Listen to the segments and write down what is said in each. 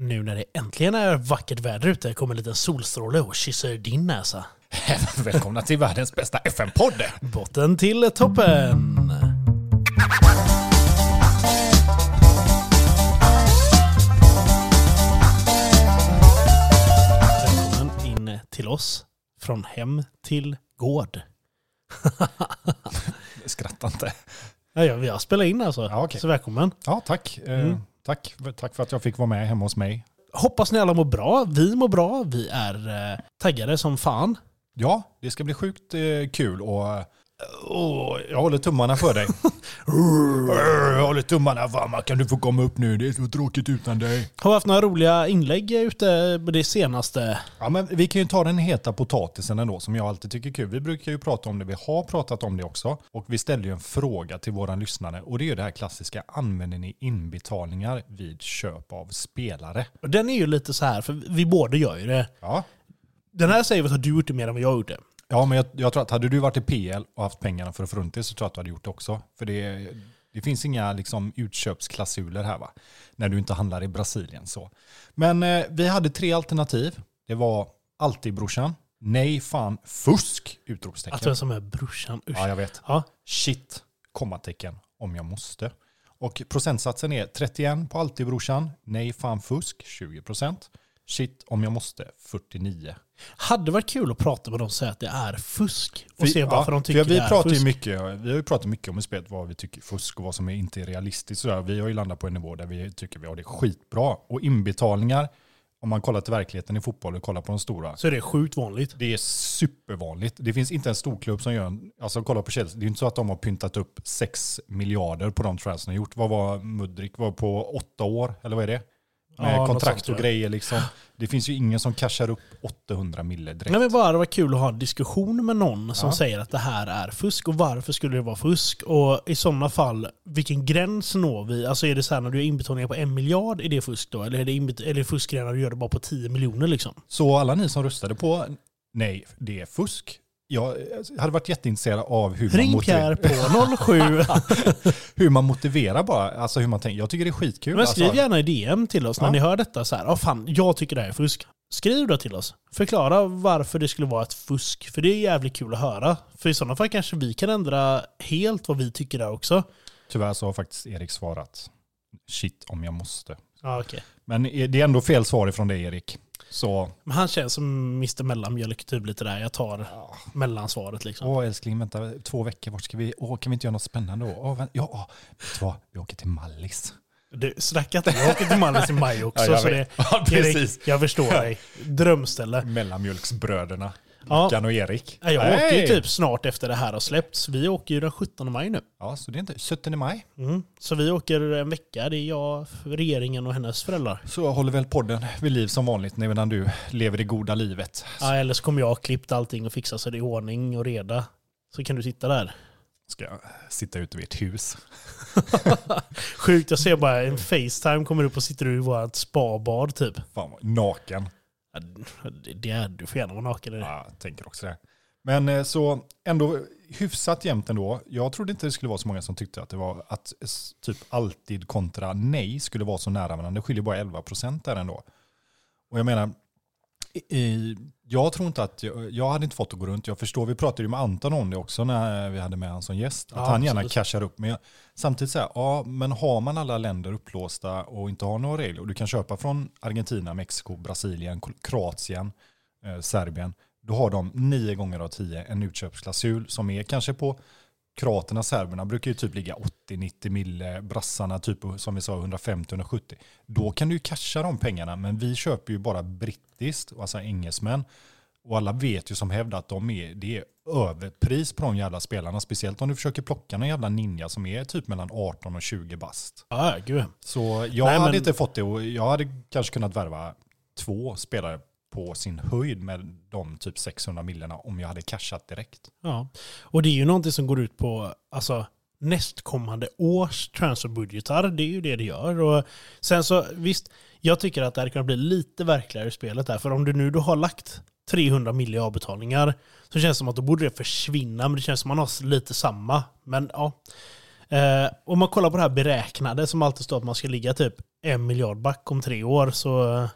Nu när det äntligen är vackert väder ute kommer en liten solstråle och kysser din näsa. Välkomna till världens bästa FM-podd! Botten till toppen! Välkommen in till oss. Från hem till gård. Skratta inte. Ja, ja, vi har spelat in alltså. Ja, okej. Så välkommen. Ja, tack. Eh, Mm. Tack. Tack för att jag fick vara med hemma hos mig. Hoppas ni alla mår bra. Vi mår bra. Vi är eh, taggade som fan. Ja, det ska bli sjukt eh, kul och åh, jag håller tummarna för dig. jag håller tummarna varma. Kan du få komma upp nu? Det är så tråkigt utan dig. Har vi haft några roliga inlägg ute på det senaste? Ja, men vi kan ju ta den heta potatisen ändå, som jag alltid tycker är kul. Vi brukar ju prata om det, vi har pratat om det också. Och vi ställde ju en fråga till våra lyssnare. Och det är ju det här klassiska, använder ni inbetalningar vid köp av spelare? Den är ju lite så här, för vi båda gör ju det. Ja, Den här säger vi att har du gjort det mer än vad jag har gjort det. Ja, men jag, jag tror att hade du varit i PL och haft pengarna för att få runt det så tror jag att du hade gjort det också. För det, det finns inga liksom, utköpsklausuler här va? När du inte handlar i Brasilien. så. Men eh, vi hade tre alternativ. Det var alltid brorsan. Nej, fan, fusk! Att Utropstecken. du är som är brorsan. Usch. Ja, jag vet. Ja. Shit, kommatecken, om jag måste. Och procentsatsen är 31 på alltid brorsan. Nej, fan, fusk, 20%. Shit, om jag måste, 49. Hade varit kul att prata med dem och säga att det är fusk. Och Vi- se varför ja, de tycker vi det är pratar fusk. Mycket, vi har ju pratat mycket om i spelet vad vi tycker är fusk och vad som är inte är realistiskt. Sådär. Vi har ju landat på en nivå där vi tycker vi har det skitbra. Och inbetalningar, om man kollar till verkligheten i fotboll och kollar på de stora, Så är det sjukt vanligt. det är supervanligt. Det finns inte en storklubb som gör en, alltså kolla på Chelsea, det är inte så att de har pyntat upp 6 miljarder på de transferna gjort. Vad var Mudrik var på åtta år, eller vad är det? Med Ja, något kontrakt och grejer liksom. Det finns ju ingen som cashar upp 800 mille direkt. Nej, men bara det var kul att ha en diskussion med någon som Ja. säger att det här är fusk och varför skulle det vara fusk? Och i sådana fall, vilken gräns når vi? Alltså är det så här när du gör inbetalningar på en miljard, är det fusk då? Eller är det, eller är det fusk när du gör det bara på 10 miljoner liksom? Så alla ni som röstade på nej, det är fusk. Jag hade varit jätteintresserad av hur man, Ring Pierre motiverar, på 07. hur man motiverar bara. Alltså hur man tänker. Jag tycker det är skitkul. Men skriv alltså, gärna i DM till oss när Ja. ni hör detta så här. Ja fan, jag tycker det här är fusk. Skriv då till oss. Förklara varför det skulle vara ett fusk. För det är jävligt kul att höra. För i sådana fall kanske vi kan ändra helt vad vi tycker där också. Tyvärr så har faktiskt Erik svarat shit om jag måste. Ja, okej. Men det är ändå fel svar ifrån dig Erik. Så, Men han känns som Mr Mellanmjölk typ lite där. Jag tar mellansvaret liksom. åh älskling vänta två veckor, vart ska vi, åh kan vi inte göra något spännande då? Åh, vänta, ja, åh, vet du vad, vi åker till Mallis. Du, snacka inte. Jag åker till Mallis i maj också. Ja, jag så det. Ja, Erik, precis. jag förstår dig. Drömställe. Mellanmjölksbröderna, Ja. Mackan och Erik. Ja, Jag åker ju typ snart efter det här har släppts. Vi åker ju den 17 maj nu. Ja, så det är inte 17 maj. Mm. Så vi åker en vecka. Det är jag, regeringen och hennes föräldrar. Så håller väl podden vid liv som vanligt medan du lever det goda livet. Ja, eller så kommer jag ha klippt allting och fixat så det är ordning och reda. Så kan du sitta där. Ska jag sitta ute vid ett hus. Sjukt, jag ser bara en Facetime kommer upp och sitter du i vårt spabad typ. Fan, naken. Det- är, du får gärna vara naken. i det. Ja, jag tänker också det. Men eh, så ändå hyfsat jämnt ändå. Jag trodde inte det skulle vara så många som tyckte att det var att typ alltid kontra nej skulle vara så nära varandra. Det skiljer bara 11 procent där ändå. Och jag menar, jag tror inte att jag, jag hade inte fått att gå runt. Jag förstår, vi pratade ju med Anton om det också när vi hade med honom som gäst. Att Ja, han gärna cashar upp. Men jag, samtidigt så här, ja men har man alla länder upplåsta och inte har några regler och du kan köpa från Argentina, Mexiko, Brasilien, Kroatien, eh, Serbien. Då har de nio gånger av tio en utköpsklausul som är kanske på Kroaterna, serberna brukar ju typ ligga 80-90 mille, brassarna typ som vi sa 150-170. Då kan du ju casha de pengarna, men vi köper ju bara brittiskt, alltså engelsmän. Och alla vet ju som hävdar att de är, det är överpris på de jävla spelarna, speciellt om du försöker plocka någon jävla ninja som är typ mellan 18 och 20 bast. Ja, gud. Så jag Nej, hade men- inte fått det och jag hade kanske kunnat värva två spelare på sin höjd med de typ 600 millerna om jag hade cashat direkt. Ja. Och det är ju någonting som går ut på alltså, nästkommande års transferbudgetar. Det är ju det det gör. Och sen så, visst, jag tycker att det hade kunnat bli lite verkligare i spelet där. För om du nu då har lagt 300 miljoner i avbetalningar så känns det som att då borde det försvinna. Men det känns som att man har lite samma. Men ja. Eh, om man kollar på det här beräknade som alltid står att man ska ligga typ en miljard back om tre år så...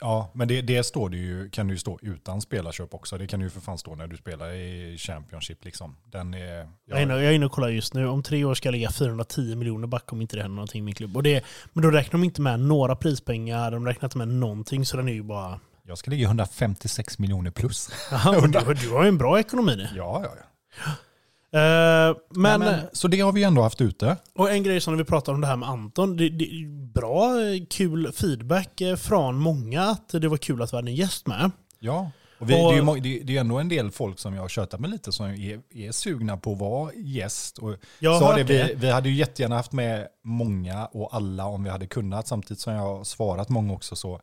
Ja, men det, det står det ju, kan ju stå utan spelarköp också. Det kan ju för fan stå när du spelar i Championship. Liksom. Den är, jag, jag, är inne, jag är inne och kollar just nu. Om tre år ska jag lägga 410 miljoner back om inte det händer någonting i min klubb. Och det, men då räknar de inte med några prispengar, de räknar inte med någonting. Så den är ju bara... Jag ska ligga 156 miljoner plus. Aha, du, du har ju en bra ekonomi nu. Ja, ja, ja. Uh, men, men, så det har vi ändå haft ute. Och en grej som vi pratar om det här med Anton. Det, det, bra, kul feedback eh, från många att det var kul att vi hade en gäst med. Ja, och vi, och, det, är ju, det är ändå en del folk som jag har tjötat med lite som är, är sugna på att vara gäst. Och så det, vi, vi hade ju jättegärna haft med många och alla om vi hade kunnat. Samtidigt som jag har svarat många också så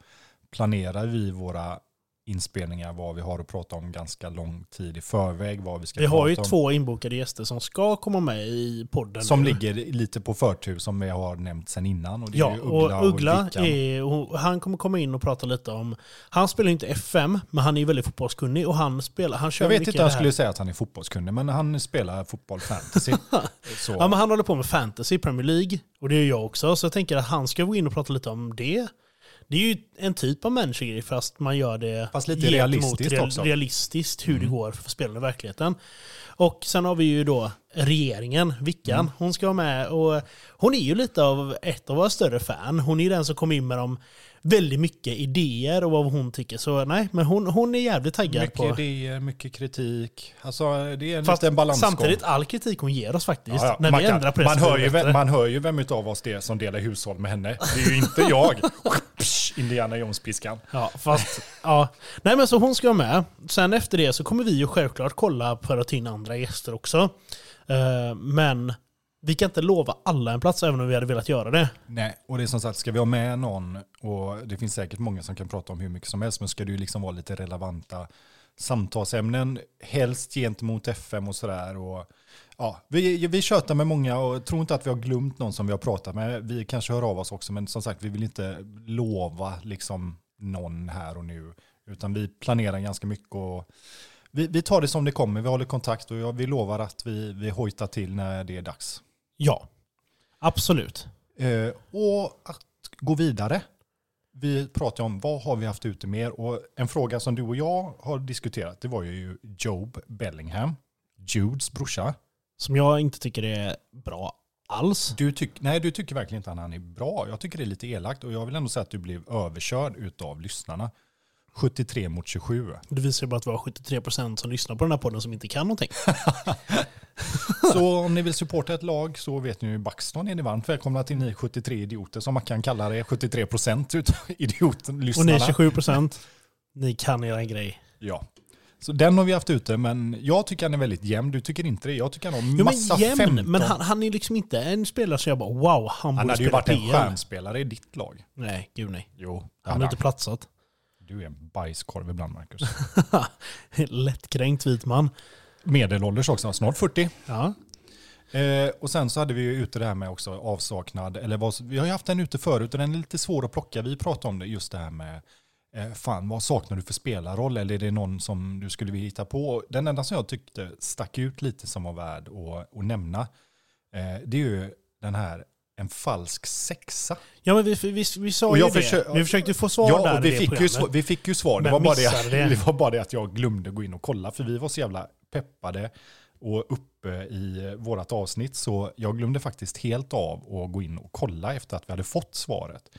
planerar vi våra inspelningar vad vi har att prata om ganska lång tid i förväg. Vad vi ska vi har ju om. två inbokade gäster som ska komma med i podden. Som nu. ligger lite på förtur som vi har nämnt sen innan. Och ja, Uggla och Uggla och är, och han kommer komma in och prata lite om, han spelar inte FM, men han är väldigt fotbollskunnig och han spelar, han kör Jag vet inte om jag skulle säga att han är fotbollskunnig, men han spelar fotboll fantasy. ja, men han håller på med fantasy, Premier League, och det är jag också, så jag tänker att han ska gå in och prata lite om det. Det är ju en typ av människogrej fast man gör det fast lite realistiskt real, också. realistiskt hur mm. det går för spelarna i verkligheten. Och sen har vi ju då regeringen, Vickan. Mm. Hon ska vara med och hon är ju lite av ett av våra större fan. Hon är den som kom in med de väldigt mycket idéer och vad hon tycker. Så nej, men hon, hon är jävligt taggad mycket på... Mycket idéer, mycket kritik. Alltså det är en Fast liten balansgång. Samtidigt all kritik hon ger oss faktiskt. Ja, ja. När man vi ändrar på det man hör, ju vem, man hör ju vem av oss det är som delar hushåll med henne. Det är ju inte jag. Indiana Jones-piskan. Ja, fast... ja. Nej men så hon ska vara med. Sen efter det så kommer vi ju självklart kolla för att ta in andra gäster också. Uh, men vi kan inte lova alla en plats även om vi hade velat göra det. Nej, och det är som sagt, ska vi ha med någon, och det finns säkert många som kan prata om hur mycket som helst, men ska det ju liksom vara lite relevanta samtalsämnen, helst gentemot FM och sådär. Ja, vi, vi tjötar med många och tror inte att vi har glömt någon som vi har pratat med. Vi kanske hör av oss också, men som sagt, vi vill inte lova liksom någon här och nu, utan vi planerar ganska mycket och vi, vi tar det som det kommer, vi håller kontakt och vi lovar att vi, vi hojtar till när det är dags. Ja, absolut. Eh, och att gå vidare. Vi pratar om vad har vi haft ute mer och en fråga som du och jag har diskuterat det var ju Job Bellingham, Judes brorsa. Som jag inte tycker är bra alls. Du tyck, nej, du tycker verkligen inte att han är bra. Jag tycker det är lite elakt och jag vill ändå säga att du blev överkörd av lyssnarna. 73 mot 27. Det visar ju bara att vi har 73% som lyssnar på den här podden som inte kan någonting. så om ni vill supporta ett lag så vet ni ju Backstone är ni varmt välkomna till ni 73 idioter som man kan kalla det 73% utav idiotlyssnarna. Och ni 27%, ni kan era grej. Ja. Så den har vi haft ute, men jag tycker han är väldigt jämn. Du tycker inte det? Jag tycker han har massa jo, men jämn, 15. Men han, han är liksom inte en spelare som jag bara wow, han, han hade ju varit en stjärnspelare i ditt lag. Nej, gud nej. Jo, han har inte platsat. Du är en bajskorv ibland, Marcus. Lättkränkt vit man. Medelålders också, snart 40. Ja. Eh, och sen så hade vi ju ute det här med också avsaknad, eller vad, vi har ju haft den ute förut och den är lite svår att plocka. Vi pratade om det, just det här med fan vad saknar du för spelarroll eller är det någon som du skulle vilja hitta på? Den enda som jag tyckte stack ut lite som var värd att, att nämna, eh, det är ju den här en falsk sexa. Ja, men vi, vi, vi sa ju det. vi försökte få svar ja, där vi fick, ju svar, vi fick ju svar. Det var, bara det, det. det var bara det att jag glömde gå in och kolla. För vi var så jävla peppade och uppe i vårt avsnitt. Så jag glömde faktiskt helt av att gå in och kolla efter att vi hade fått svaret.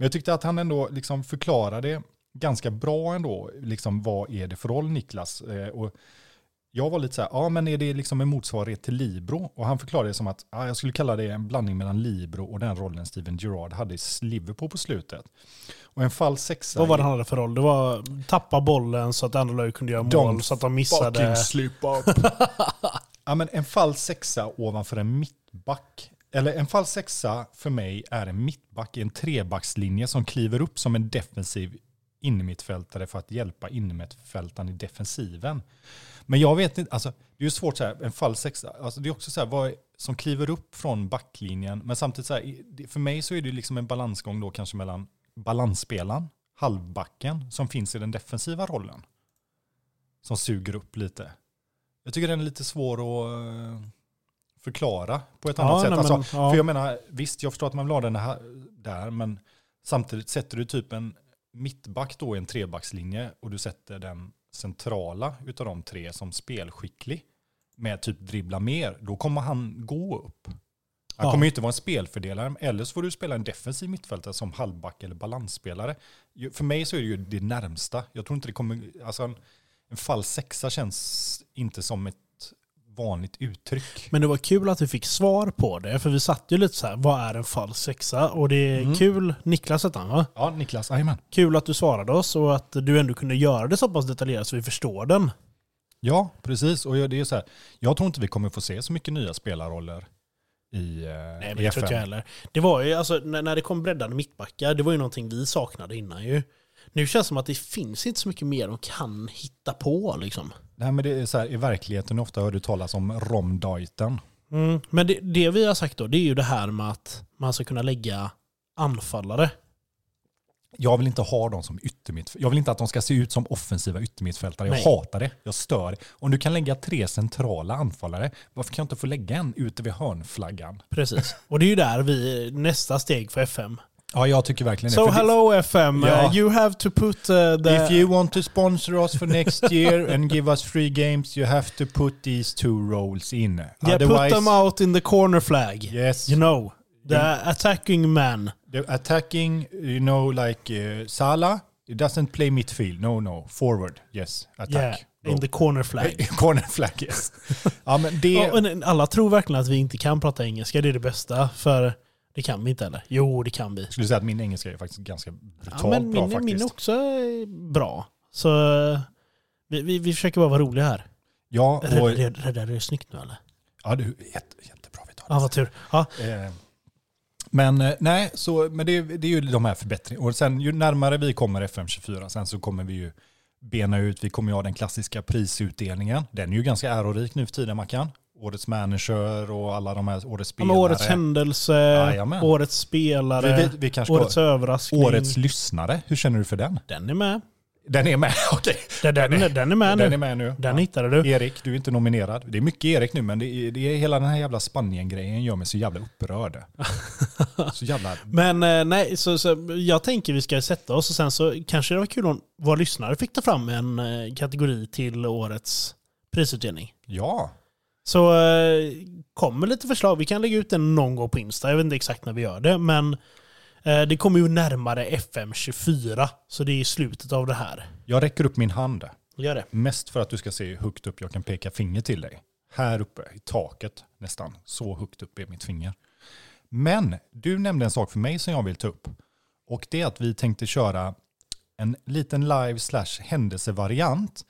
Men jag tyckte att han ändå liksom förklarade ganska bra ändå, liksom vad är det för roll Niklas? Eh, och jag var lite så här, ja men är det liksom en motsvarighet till Libro? Och han förklarade det som att ja, jag skulle kalla det en blandning mellan Libro och den rollen Steven Gerrard hade i Liverpool på slutet. Och en falsk sexa... Vad var det han hade för roll? Det var tappa bollen så att andra lag kunde göra mål så att de missade... Fucking slip up. ja men en falsk sexa ovanför en mittback. Eller en falsk sexa för mig är en mittback i en trebackslinje som kliver upp som en defensiv innermittfältare för att hjälpa innermittfältaren i defensiven. Men jag vet inte, alltså, det är ju svårt så här, en falsk sexa, alltså, det är också så här, vad som kliver upp från backlinjen, men samtidigt så här, för mig så är det liksom en balansgång då kanske mellan balansspelaren, halvbacken, som finns i den defensiva rollen. Som suger upp lite. Jag tycker den är lite svår att eh, förklara på ett Ja, annat sätt. nej, Alltså, men, ja. För jag menar, visst jag förstår att man vill ha den här där, men samtidigt sätter du typ en mittback då i en trebackslinje och du sätter den centrala utav de tre som spelskicklig med typ dribbla mer, då kommer han gå upp. Han Ja. kommer ju inte vara en spelfördelare, eller så får du spela en defensiv mittfältare som halvback eller balansspelare. För mig så är det ju det närmsta. Jag tror inte det kommer, alltså en, en fall sexa känns inte som ett vanligt uttryck. Men det var kul att vi fick svar på det, för vi satt ju lite så här, vad är en falsk sexa? Och det är Mm. kul, Niklas hette han va? Ja, Niklas, jajamän. Kul att du svarade oss och att du ändå kunde göra det så pass detaljerat så vi förstår den. Ja, precis. Och det är så här, jag tror inte vi kommer få se så mycket nya spelarroller i, eh, Nej, i det tror inte jag heller. Det var ju, alltså, när, när det kom breddade mittbackar, det var ju någonting vi saknade innan ju. Nu känns det som att det finns inte så mycket mer de kan hitta på liksom. Nej, men det är så här, i verkligheten ofta hör du talas om romdajten. Mm. Men det, det vi har sagt då, det är ju det här med att man ska kunna lägga anfallare. Jag vill inte ha dem som yttermittfältare. Jag vill inte att de ska se ut som offensiva yttermittfältare. Jag Nej. hatar det. Jag stör. Om du kan lägga tre centrala anfallare, varför kan jag inte få lägga en ute vid hörnflaggan? Precis. Och det är ju där vi, nästa steg för FM. Ja, jag tycker verkligen So det. Det- hello FM, Ja. uh, you have to put uh, the... If you want to sponsor us for next year and give us free games, you have to put these two roles in. yeah, put them out in the corner flag. Yes. You know, the attacking man. The attacking, you know, like uh, Salah, it doesn't play midfield. No, no. Forward, yes. Attack. Yeah, in the corner flag. Corner flag, yes. ja, men det... Ja, alla tror verkligen att vi inte kan prata engelska, det är det bästa. För det kan vi inte heller. Jo, det kan vi. Jag skulle säga att min engelska är faktiskt ganska brutalt Ja, men bra min, faktiskt. min också är bra. Så vi, vi, vi försöker bara vara roliga här. Ja, och, Räddade du snyggt nu eller? ja du, jätte, jättebra vi tar Ja, vad tur. Ja, Eh, Men eh, nej, så, men det, det är ju de här förbättringarna. Och sen ju närmare vi kommer FM24, sen så kommer vi ju bena ut, vi kommer ju ha den klassiska prisutdelningen. Den är ju ganska ärorik nu för tiden Mackan. Årets manager och alla de här årets Ja, spelare. men årets händelse, Jajamän. årets spelare, vi, vi, vi årets ska, överraskning. årets lyssnare, hur känner du för den? Den är med. Den är med, okej. Den, den, den, är med nu. Den är med nu. Den Ja. hittade du. Erik, du är inte nominerad. Det är mycket Erik nu, men det är, det är hela den här jävla Spanien-grejen gör mig så jävla upprörd. så jävla... Men eh, nej, så, så jag tänker vi ska sätta oss och sen så kanske det var kul om våra lyssnare fick ta fram en eh, kategori till årets prisutdelning. Ja, Så eh, kommer lite förslag. Vi kan lägga ut den någon gång på Insta. Jag vet inte exakt när vi gör det. Men eh, det kommer ju närmare FM24. Så det är slutet av det här. jag räcker upp min hand. Gör det. Mest för att du ska se hur högt upp jag kan peka finger till dig. Här uppe i taket nästan. Så högt upp är mitt finger. Men du nämnde en sak för mig som jag vill ta upp. Och det är att vi tänkte köra en liten live slash händelsevariant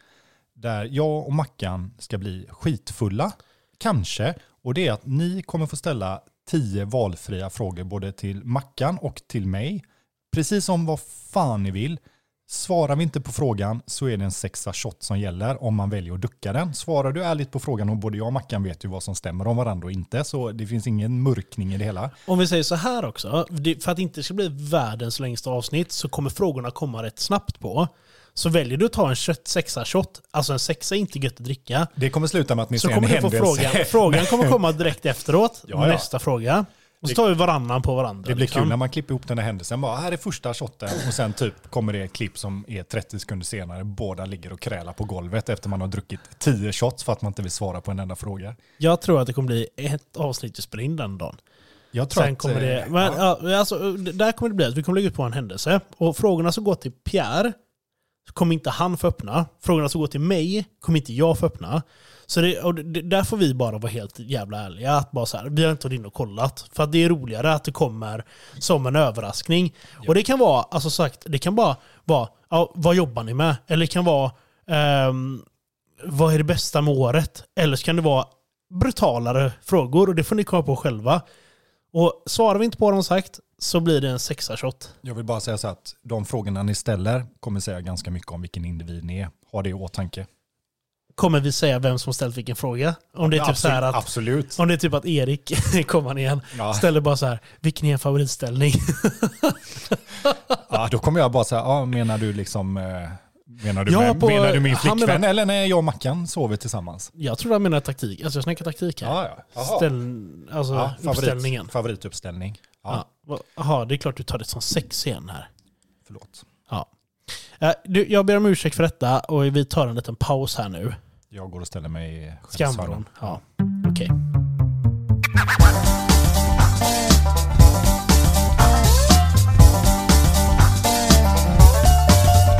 där jag och Mackan ska bli skitfulla. Kanske. Och det är att ni kommer få ställa tio valfria frågor både till Mackan och till mig. Precis som vad fan ni vill. Svarar vi inte på frågan så är det en sexa shot som gäller om man väljer att ducka den. Svarar du ärligt på frågan och både jag och Mackan vet ju vad som stämmer om varandra och inte så det finns ingen mörkning i det hela. Om vi säger så här också. För att det inte ska bli världens längsta avsnitt så kommer frågorna komma rätt snabbt på. Så väljer du att ta en kött sexa shot, alltså en sexa är inte gött att dricka. Det kommer sluta med att ni Så ser en du få händelse. frågan. Frågan kommer komma direkt efteråt. Ja, ja. Nästa fråga. Och så tar vi varannan på varandra. Det blir liksom. kul när man klipper ihop den här händelsen. Bara, här är första shotten och sen typ kommer det ett klipp som är 30 sekunder senare. Båda ligger och krälar på golvet efter man har druckit 10 shots för att man inte vill svara på en enda fråga. Jag tror att det kommer bli ett avsnitt spelar in den dagen. Jag tror Sen att, kommer det... eh, Men, ja, alltså, där kommer det bli att vi kommer lägga ut på en händelse. Och frågorna som går till Pierre kommer inte han få öppna. Frågorna som går till mig kommer inte jag få öppna. Så det, och det, där får vi bara vara helt jävla ärliga. Att bara så här, vi har inte varit inne och kollat. För att det är roligare att det kommer som en överraskning. Och det kan vara, alltså sagt, det kan bara vara, ja, vad jobbar ni med? Eller det kan vara, ehm, vad är det bästa med året? Eller så kan det vara brutalare frågor och det får ni komma på själva. Och svarar vi inte på dem sagt så blir det en sexa shot. jag vill bara säga så att de frågorna ni ställer kommer säga ganska mycket om vilken individ ni är. Ha det i åtanke. Kommer vi säga vem som ställt vilken fråga? Om det är typ så här att, Absolut. om det är typ att Erik, kommer han igen, Ja. ställer bara så här, vilken är en favoritställning? Ja, då kommer jag bara säga, ja, menar du liksom eh, Menar du, Ja, på- menar du min flickvän menar- eller när jag och Mackan sover tillsammans? Jag tror han menar taktik. Alltså jag snackar taktik här. Ja, ja. Ställ, alltså ja favorit, favorituppställning. Ja. Jaha, det är klart du tar det som sex igen här. förlåt. Ja. Eh, Du, jag ber om ursäkt för detta och vi tar en liten paus här nu. Jag går och ställer mig i Skamvrån. Ja, okej.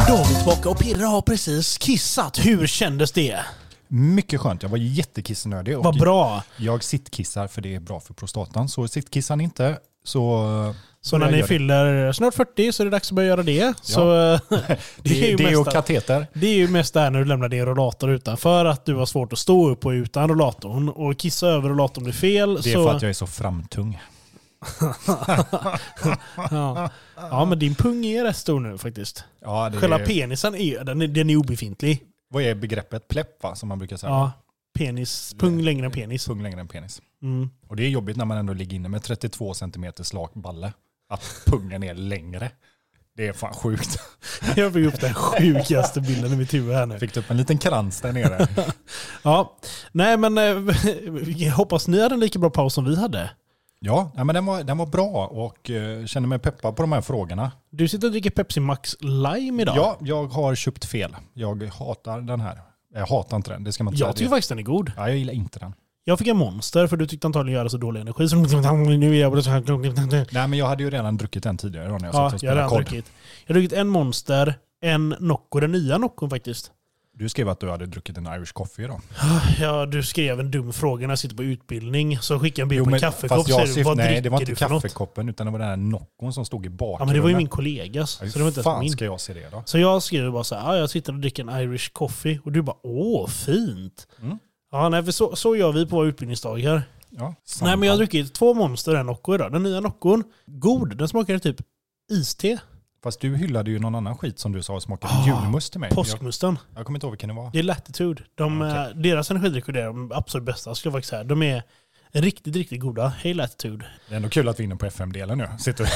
Då är vi tillbaka och Pirre har precis kissat. Hur kändes det? Mycket skönt. Jag var jättekissnödig. Vad bra. Jag sittkissar för det är bra för prostatan. Så sittkissar ni inte så... Så när ni det. fyller snart 40 så är det dags att börja göra det. Så eh, det, Det, är ju det mest, kateter. det är ju mest där när du lämnar din rollator utanför att du har svårt att stå upp och utan rollatorn. Och kissa över rollatorn blir fel. Det är så... för att jag är så framtung. ja. ja, men din pung är rätt stor nu faktiskt. Ja, det Själva är, penisen är, den är, den är obefintlig. vad är begreppet? Plepp va, som man brukar säga. Ja, penis, pung längre än penis. Pung längre än penis. Mm. Och det är jobbigt när man ändå ligger inne med 32 cm slak balle. Att pungen är längre. Det är fan sjukt. Jag fick upp den sjukaste bilden i mitt huvud här nu. Fick upp en liten krans där nere? Ja, nej men eh, hoppas ni hade en lika bra paus som vi hade. Ja, nej, men den var, den var bra och uh, känner mig peppad på de här frågorna. Du sitter och dricker Pepsi Max Lime idag. Ja, jag har köpt fel. Jag hatar den här. Jag hatar inte den, det ska man inte jag tycker säga. faktiskt den är god. Ja, jag gillar inte den. Jag fick en monster för du tyckte antagligen göra så dålig energi. Så nu är jag så här. Nej, men jag hade ju redan druckit den tidigare då när jag Ja, satt och jag har spelade redan kod. druckit. Jag har druckit en monster, en Nocco, den nya Noccon faktiskt. Du skrev att du hade druckit en Irish coffee då. Ja, du skrev en dum fråga när jag sitter på utbildning. Så skickade en bild Jo, på en kaffekopp. säger jag syft, vad nej, det var inte kaffekoppen utan det var den här Noccon som stod i Ja, bakgrunden. men det var ju min kollegas. Ja, Så det var inte fan min. ska jag se det då? Så jag skrev bara så här, ja, jag sitter och dricker en Irish coffee. Och du bara, åh, fint. Mm. Ja, nej, för så, så gör vi på våra utbildningsdagar. Ja, Nej, men jag har druckit två monster och en Nocco idag. Den nya Noccon, god. Den smakade typ iste. Fast du hyllade ju någon annan skit som du sa smakade Ah, julmust till mig. Jag, Påskmusten. jag kommer inte ihåg vilken det var. Det är Latitude. De, Okej. eh, Deras energidrycker är de absolut bästa skulle jag faktiskt säga. De är riktigt, riktigt goda. Hej Latitude. Det är ändå kul att vi är inne på FM-delen nu. Sitter.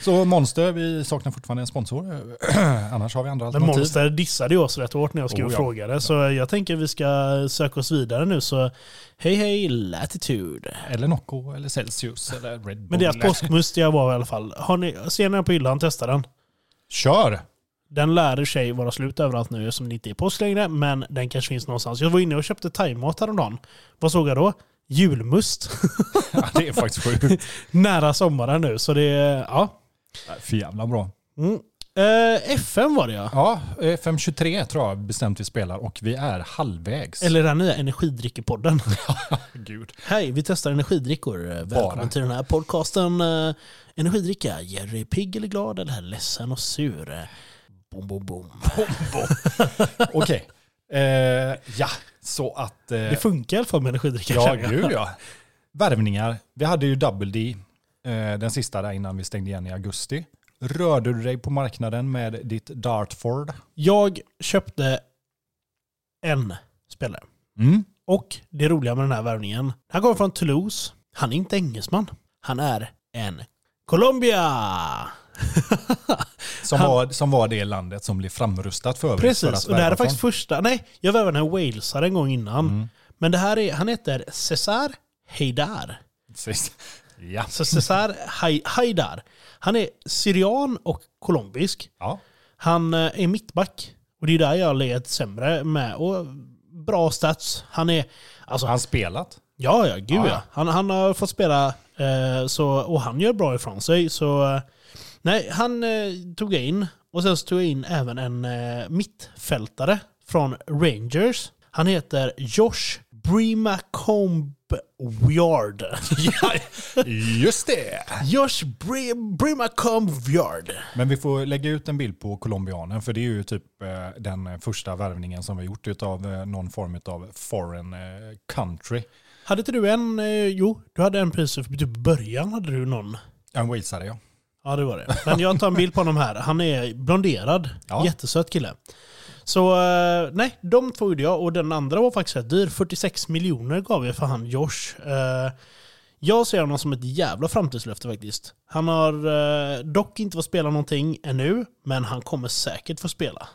så Monster, vi saknar fortfarande en sponsor. Annars har vi andra Men alternativ. Monster dissade ju oss rätt hårt när jag skrev Oh, ja. frågade. Så jag tänker vi ska söka oss vidare nu. Så hej hej Latitude. Eller Nocco, eller Celsius, eller Red Bull. Men deras påskmustiga var i alla fall. Har ni, ser ni den på hyllan, testa den. Kör! Den lär sig vara slut överallt nu som det inte är påsk längre, men den kanske finns någonstans. Jag var inne och köpte thaimat häromdagen. Vad såg jag då? Julmust. Ja, det är faktiskt sjukt. Nära sommaren nu, så det är... Ja. För jävla bra. Mm. Eh, FM var det ja. Ja, FM23 tror jag bestämt vi spelar och vi är halvvägs. Eller den nya energidrickepodden. Gud. Hej, vi testar energidrickor. Välkommen Bara. till den här podcasten. eh, Energidricka. Jerry pigg eller glad eller ledsen och sur? Eh, Bom, bom, bom. Okej. Eh, ja, så att... Eh, Det funkar i alla fall med energidricka. ja, gud ja. Värvningar. Vi hade ju Double D, eh, den sista där innan vi stängde igen i augusti. Rörde du dig på marknaden med ditt Dartford? Jag köpte en spelare. Mm. Och det roliga med den här värvningen. Han kommer från Toulouse. Han är inte engelsman. Han är en Colombia! Som, Han- var, som var det landet som blev framrustat för övrigt. för Precis, att och det här är faktiskt första... Nej, jag värvade en walesare en gång innan. Mm. Men det här är... Han heter Cesar Heidar. från. Precis. Ja. Så Cesar Hai- Haidar. Han är syrian och colombisk. ja. Han eh, är mittback. Och det är där jag led sämre med. Och bra stats. Han är... Alltså, Har han spelat? Ja, ja, gud Ja, ja. ja. Han, han har fått spela eh, så, och han gör bra ifrån sig. Så, eh, nej, han eh, tog jag in. Och sen så tog jag in även en eh, mittfältare från Rangers. Han heter Josh Brimacombe-Wyard. Just det! Josh Bri- Brimacombe-Wyard. Men vi får lägga ut en bild på colombianen för det är ju typ eh, den första värvningen som vi har gjort av eh, någon form av foreign eh, country. Hade inte du en... Jo, du hade en precis i typ början hade du någon. En walesare ja. Ja, det var det. Men jag tar en bild på honom här. Han är blonderad. Ja. Jättesöt kille. Så eh, nej, de två gjorde jag. Och den andra var faktiskt rätt dyr. 46 miljoner gav jag för han Josh. Eh, jag ser honom som ett jävla framtidslöfte faktiskt. Han har eh, dock inte fått spela någonting ännu, men han kommer säkert få spela.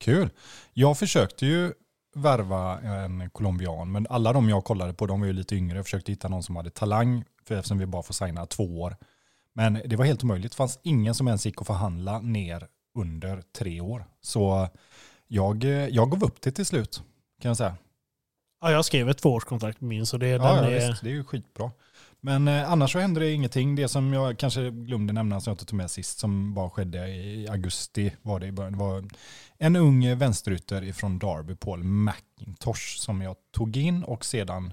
Kul. Jag försökte ju värva en colombian, men alla de jag kollade på de var ju lite yngre. Jag försökte hitta någon som hade talang, för eftersom vi bara får signa två år. Men det var helt omöjligt. Det fanns ingen som ens gick att förhandla ner under tre år. Så jag, jag gav upp det till slut, kan jag säga. Ja, jag skrev ett tvåårskontrakt med min, så det, Ja, den ja är... visst, det är ju skitbra. Men eh, annars så hände det ingenting. Det som jag kanske glömde nämna som jag inte tog med sist, som bara skedde i augusti var det i början. Det var en ung vänsterytter från Derby, Paul McIntosh, som jag tog in och sedan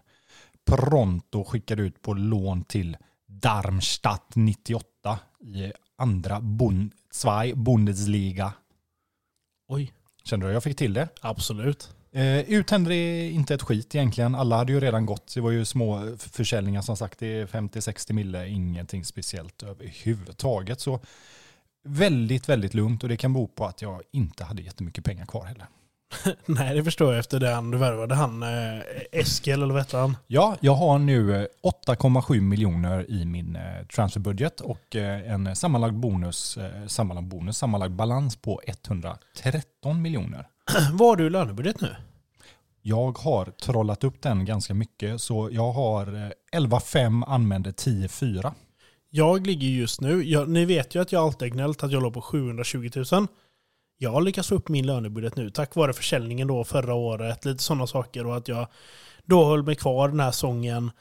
pronto skickade ut på lån till Darmstadt 98 i andra Bund Zwei Bundesliga. Oj, Kände du jag fick till det? absolut. Eh, ut hände det inte ett skit egentligen. Alla hade ju redan gått. Det var ju små försäljningar som sagt. Det är 50-60 mille, ingenting speciellt överhuvudtaget. Så väldigt, väldigt lugnt och det kan bero på att jag inte hade jättemycket pengar kvar heller. Nej, det förstår jag efter den du värvade. Han eh, Eskil, eller vad heter han? Ja, jag har nu eh, 8,7 miljoner i min eh, transferbudget och eh, en sammanlagd bonus, eh, sammanlagd bonus, sammanlagd balans på 113 miljoner. Vad har du i lönebudget nu? Jag har trollat upp den ganska mycket så jag har eh, 11,5 använder 10,4. Jag ligger just nu, jag, ni vet ju att jag alltid har gnällt att jag låg på 720 000. Jag har lyckats få upp min lönebudget nu tack vare försäljningen då förra året, lite sådana saker och att jag då höll mig kvar den här sången.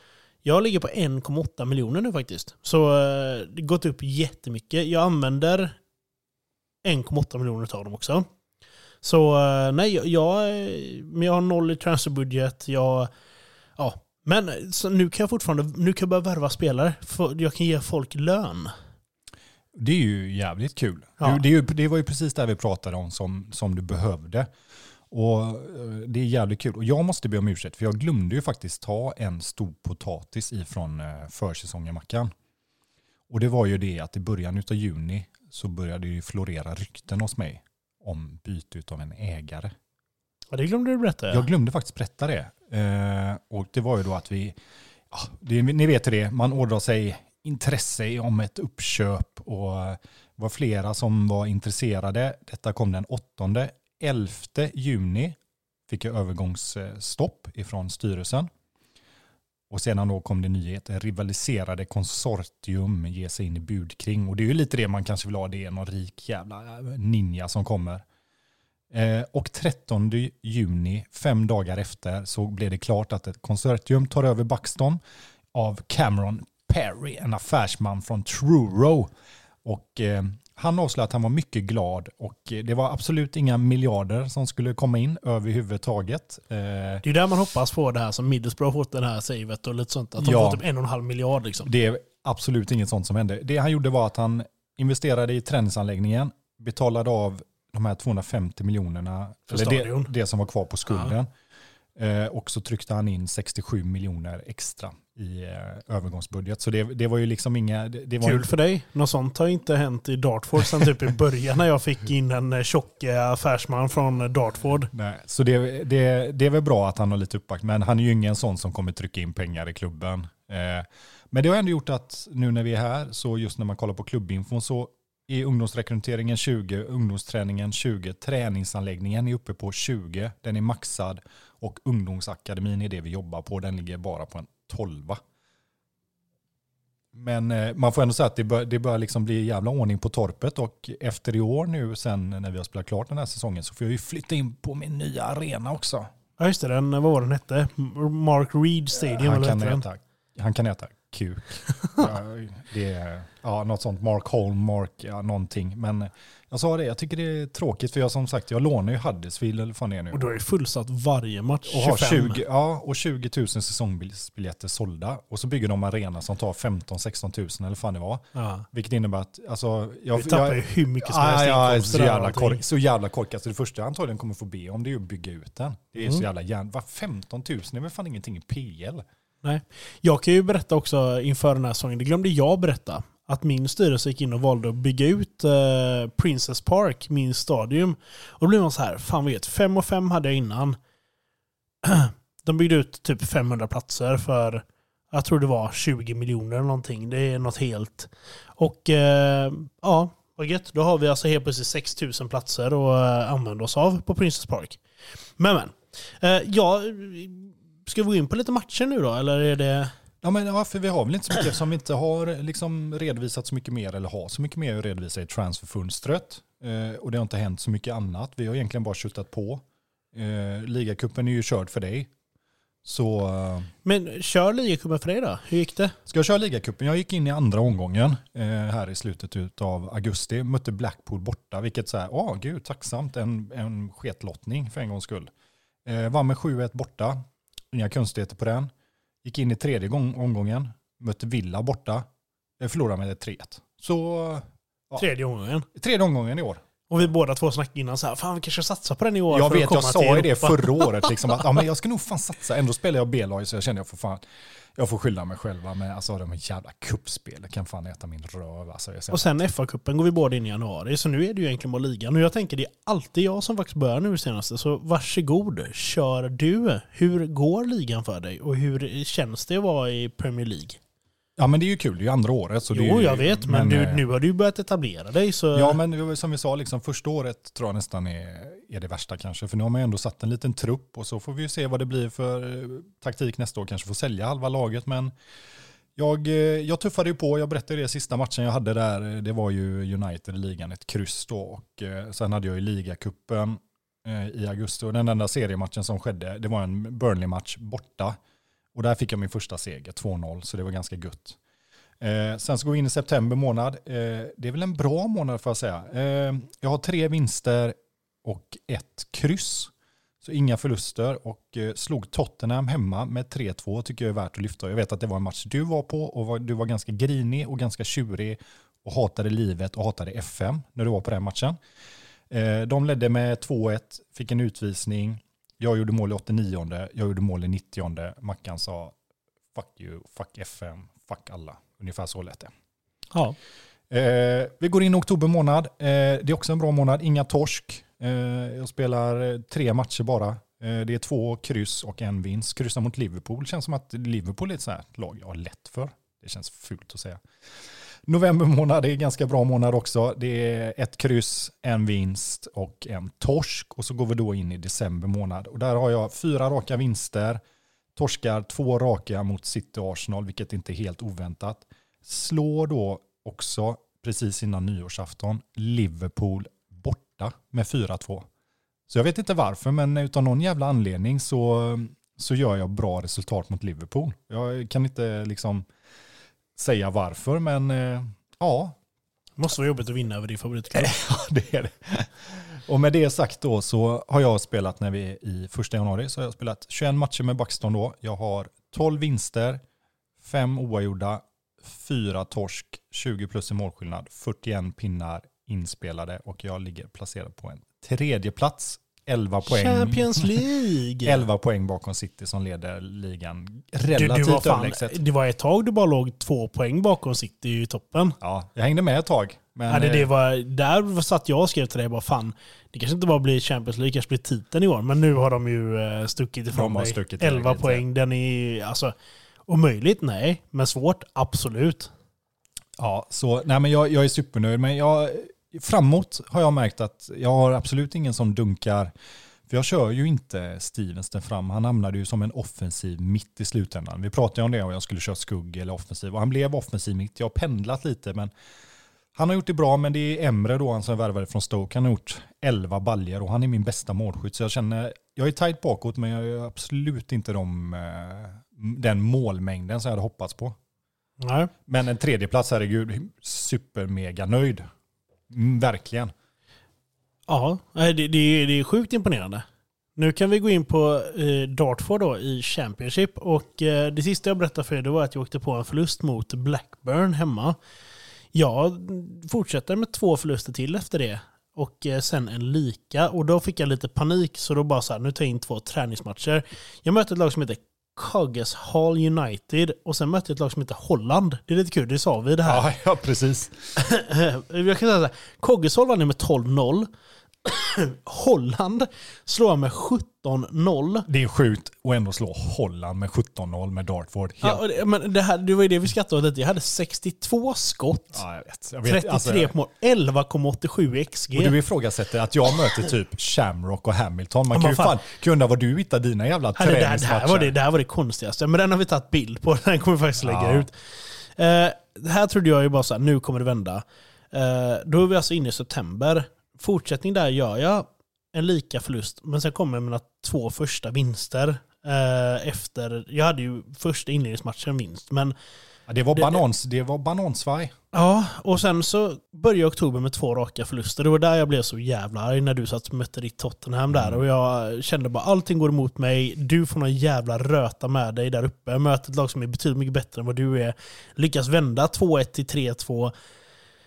Jag ligger på 1,8 miljoner nu faktiskt. Så eh, det har gått upp jättemycket. Jag använder 1,8 miljoner av dem också. Så eh, nej, jag, jag, eh, men jag har noll i transferbudget. Jag, ja. Men så nu kan jag fortfarande nu kan jag börja värva spelare. För jag kan ge folk lön. Det är ju jävligt kul. Ja. Det, är ju, det var ju precis det vi pratade om som, som du behövde. Och eh, det är jävligt kul. Och jag måste be om ursäkt för jag glömde ju faktiskt ta en stor potatis ifrån eh, försäsongen Mackan. Och det var ju det att i början av juni så började det ju florera rykten hos mig om byte av en ägare. Ja, det glömde du berätta. Jag glömde faktiskt berätta det. Eh, och det var ju då att vi, ja, det, ni vet det, man ådrar sig intresse om ett uppköp och eh, var flera som var intresserade. Detta kom den 8, 11 juni fick jag övergångsstopp ifrån styrelsen. Och sedan då kom det nyheter, rivaliserade konsortium ger sig in i budkring. Och det är ju lite det man kanske vill ha, det är någon rik jävla eh, ninja som kommer. Eh, och 13 juni, fem dagar efter, så blev det klart att ett konsortium tar över Buxton av Cameron Perry, en affärsman från Truro. Och eh, han avslöjade att han var mycket glad och eh, det var absolut inga miljarder som skulle komma in överhuvudtaget. Eh, Det är där man hoppas på det här som Middlesbrough har fått det här savet och lite sånt. Att de Ja. får typ en och en halv miljard liksom. Det är absolut inget sånt som hände. Det han gjorde var att han investerade i träningsanläggningen, betalade av de här 250 miljonerna, För eller det, stadion. det som var kvar på skulden. Eh, och så tryckte han in 67 miljoner extra i eh, övergångsbudget. Så det, det var ju liksom inga... Det, det var Kul för dig. Något sånt har inte hänt i Dartford sen typ i början när jag fick in en eh, tjock affärsman från eh, Dartford. Nej, så det, det, det är väl bra att han har lite uppback, men han är ju ingen sån som kommer trycka in pengar i klubben. Eh, men det har ändå gjort att nu när vi är här, så just när man kollar på klubbinfon så är ungdomsrekryteringen 20, ungdomsträningen 20, träningsanläggningen är uppe på 20, den är maxad och ungdomsakademin är det vi jobbar på, den ligger bara på en 12. Men eh, man får ändå säga att det bör, det bör liksom bli jävla ordning på torpet och efter i år nu sen när vi har spelat klart den här säsongen så får jag ju flytta in på min nya arena också. Ja just det, den, vad var den hette? Mark Reed Stadium han, kan äta, han kan äta kuk. ja, det är, ja, något sånt, Mark Holm, Mark, ja, någonting. Men jag sa det, jag tycker det är tråkigt för jag som sagt, jag lånar ju Huddersfield eller vad det är nu. Och då är det fullsatt varje match. Och har 25. 20, ja, och 20 000 säsongsbiljetter sålda. Och så bygger de arena som tar 15-16 000 eller vad fan det var. Ja. Vilket innebär att, alltså, jag, Vi tappar ju hur mycket som Ja, helst ja, inkomster så, jävla kork, så jävla korkat. Så det första jag antagligen kommer få be om det är att bygga ut den. Det är Mm. så jävla järn. Vad 15 000 är väl fan ingenting i PL? Nej. Jag kan ju berätta också inför den här säsongen, det glömde jag berätta, att min styrelse gick in och valde att bygga ut eh, Princess Park, min stadium. Och då blev man så här, fan vet, 5 och 5 hade jag innan. De byggde ut typ 500 platser för, jag tror det var 20 miljoner eller någonting. Det är något helt. Och eh, ja, vad gött. Då har vi alltså helt plötsligt 6000 platser att eh, använda oss av på Princess Park. Men men. Eh, ska vi gå in på lite matcher nu då? Eller är det... Ja, men ja, för vi har väl inte så mycket eftersom vi inte har liksom redovisat så mycket mer eller har så mycket mer att redovisa i transferfönstret. Eh, och det har inte hänt så mycket annat. Vi har egentligen bara köttat på. Eh, ligacupen är ju körd för dig. Så... Eh, Men kör ligacupen för dig då? Hur gick det? Ska jag köra ligacupen? Jag gick in i andra omgången eh, här i slutet av augusti. Mötte Blackpool borta, vilket så här, åh gud, tacksamt. En, en sketlottning för en gångs skull. Eh, vann med 7-1 borta. Inga konstigheter på den. Gick in i tredje gång, omgången. Mötte Villa borta. Förlorade med 3-1. Så ja, Tredje omgången. tredje omgången i år. Och vi båda två snackade innan så här, fan vi kanske satsar på den i år Jag vet, jag sa ju det Europa." förra året. Liksom, att, ja, men jag ska nog fan satsa. Ändå spelar jag B-lag så jag känner jag får fan, jag får skylla mig själva. Men alltså de jävla kuppspel kan fan äta min röv. Alltså, Och sen FA-cupen går vi båda in i januari, så nu är det ju egentligen bara ligan. Och jag tänker det är alltid jag som faktiskt börjar nu senaste, så varsågod, kör du. Hur går ligan för dig? Och hur känns det att vara i Premier League? Ja men det är ju kul, det är ju andra året. Så jo, ju, jag vet, men, du, eh, nu har du börjat etablera dig. Så... Ja, men som vi sa, liksom, första året tror jag nästan är, är det värsta kanske. För nu har man ju ändå satt en liten trupp och så får vi ju se vad det blir för eh, taktik nästa år. Kanske får sälja halva laget, men jag, eh, jag tuffade ju på. Jag berättade det sista matchen jag hade där. Det var ju United i ligan, ett kryss då. Och sen hade jag ju ligacupen i augusti. Och den enda seriematchen som skedde, det var en Burnley-match borta. Och där fick jag min första seger, 2-0, så det var ganska gött. Eh, sen så går vi in i september månad. Eh, det är väl en bra månad får jag säga. Eh, jag har tre vinster och ett kryss. Så inga förluster och eh, slog Tottenham hemma med 3-2 tycker jag är värt att lyfta. Jag vet att det var en match du var på och var, du var ganska grinig och ganska tjurig och hatade livet och hatade FM när du var på den matchen. Eh, de ledde med 2-1, fick en utvisning. Jag gjorde mål i 89, jag gjorde mål i 90. Mackan sa fuck you, fuck FM, fuck alla. Ungefär så lät det. ja. Eh, vi går in i oktober månad. Eh, det är också en bra månad. Inga torsk. Eh, jag spelar eh, tre matcher bara. Eh, det är två kryss och en vinst. Kryssa mot Liverpool känns som att Liverpool är ett sånt här lag jag har lätt för. Det känns fult att säga. November månad är en ganska bra månad också. Det är ett kryss, en vinst och en torsk. Och så går vi då in i december månad. Och där har jag fyra raka vinster. Torskar två raka mot City och Arsenal, vilket inte är helt oväntat. Slår då också precis innan nyårsafton Liverpool borta med 4-2. Så jag vet inte varför, men utan någon jävla anledning så, så gör jag bra resultat mot Liverpool. Jag kan inte liksom säga varför, men eh, ja, Måste vara jobbigt att vinna över din favoritklubb. det är det. Och med det sagt då så har jag spelat när vi är i första januari så har jag spelat 21 matcher med Buxton då. Jag har 12 vinster, 5 oavgjorda, 4 torsk, 20 plus i målskillnad, 41 pinnar inspelade och jag ligger placerad på en tredje plats 11 poäng. Champions League! 11 poäng bakom City som leder ligan Du, du relativt var fan, överlägset. det var ett tag du bara låg två poäng bakom City i toppen. Ja, jag hängde med ett tag. Men, ja, det, det eh, var, där satt jag och skrev till dig bara fan, det kanske inte bara blir Champions League, kanske blir titeln i år. Men nu har de ju eh, stuckit ifrån De har stuckit 11 iväg lite. poäng, den är alltså omöjligt, nej. Men svårt, absolut. Ja, så nej men jag, jag är supernöjd. Men jag, framåt har jag märkt att jag har absolut ingen som dunkar. För jag kör ju inte Stevens där fram. Han hamnade ju som en offensiv mitt i slutändan. Vi pratade om det och jag skulle köra skugg eller offensiv. Och han blev offensiv mitt. Jag har pendlat lite men han har gjort det bra. Men det är Emre då, han som värvade från Stoke. Han har gjort 11 baljer och han är min bästa målskytt. Så jag känner, jag är tajt bakåt men jag är absolut inte de, eh, den målmängden som jag hade hoppats på. Nej. Men en tredje plats, herregud, supermega nöjd. Mm, verkligen. Ja, det, det, är- det är sjukt imponerande. Nu kan vi gå in på eh, Dartford då i Championship. Och eh, det sista jag berättade för er det var att jag åkte på en förlust mot Blackburn hemma. Jag fortsätter med två förluster till efter det. Och eh, sen en lika. Och då fick jag lite panik så då bara så här, nu tar jag in två träningsmatcher. Jag mötte ett lag som heter Coggeshall Hall United och sen mötte jag ett lag som heter Holland. Det är lite kul, det sa vi det här. Ja, ja precis. jag kan säga så här, Coggeshall vann med 12-0. Holland slår med 17-0. Det är sjukt att ändå slå Holland med 17-0 med Dartford. Ja, det, men det, här, det var ju det vi skrattade åt lite. Jag hade 62 skott. Ja, jag vet. Jag vet 33 alltså, mål. 11,87 XG. och du ifrågasätter att jag möter typ Shamrock och Hamilton. Man Ja, kan ju fan. fan undra var du hittar dina jävla Ja, det, där, det, här var det, det här var det konstigaste. Men den har vi tagit bild på. Den kommer vi faktiskt lägga ut. Det här trodde jag ju bara så här, nu kommer det vända. Eh, då är vi alltså inne i september. Fortsättning där gör jag en lika förlust, men sen kommer mina två första vinster. Eh, efter, jag hade ju första inledningsmatchen en vinst, men Ja, det, var Det- banans, det var banansvaj. Ja, och sen så började oktober med två raka förluster. Det var där jag blev så jävla arg när du satt och mötte ditt Tottenham där. Och jag kände bara allting går emot mig. Du får någon jävla röta med dig där uppe. Jag möter ett lag som är betydligt mycket bättre än vad du är. Lyckas vända 2-1 till 3-2.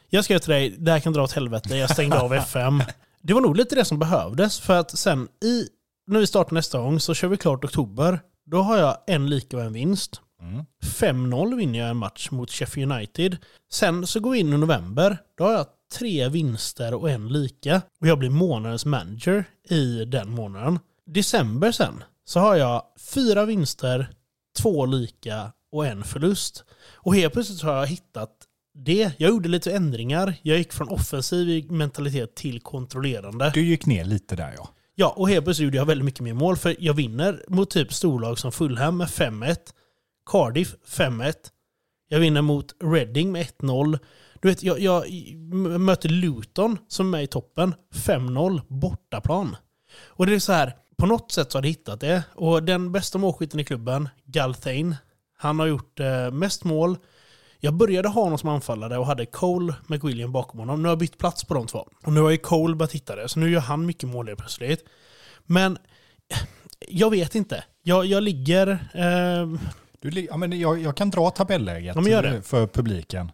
Jag skrev till dig, det här kan dra åt helvete. Jag stängde av FM. Det var nog lite det som behövdes. För att sen i, när vi startar nästa gång så kör vi klart oktober. Då har jag en lika och en vinst. Mm. 5-0 vinner jag en match mot Sheffield United. Sen så går vi in i november. Då har jag tre vinster och en lika. Och jag blir månadens manager i den månaden. December sen så har jag fyra vinster, två lika och en förlust. Och helt plötsligt har jag hittat det. Jag gjorde lite ändringar. Jag gick från offensiv mentalitet till kontrollerande. Du gick ner lite där ja. Ja, och helt plötsligt gjorde jag väldigt mycket mer mål. För jag vinner mot typ storlag som Fulham med 5-1. Cardiff 5-1. Jag vinner mot Reading med 1-0. Du vet, jag, jag möter Luton som är i toppen. 5-0 bortaplan. Och det är så här, på något sätt så har jag hittat det. Och den bästa målskytten i klubben, Galthane, han har gjort eh, mest mål. Jag började ha honom som anfallare och hade Cole McWilliam bakom honom. Nu har jag bytt plats på de två. Och nu har ju Cole börjat hitta det, så nu gör han mycket mål helt plötsligt. Men jag vet inte. Jag, jag ligger... Eh, Du, ja, men jag, jag kan dra tabelläget Ja, för publiken.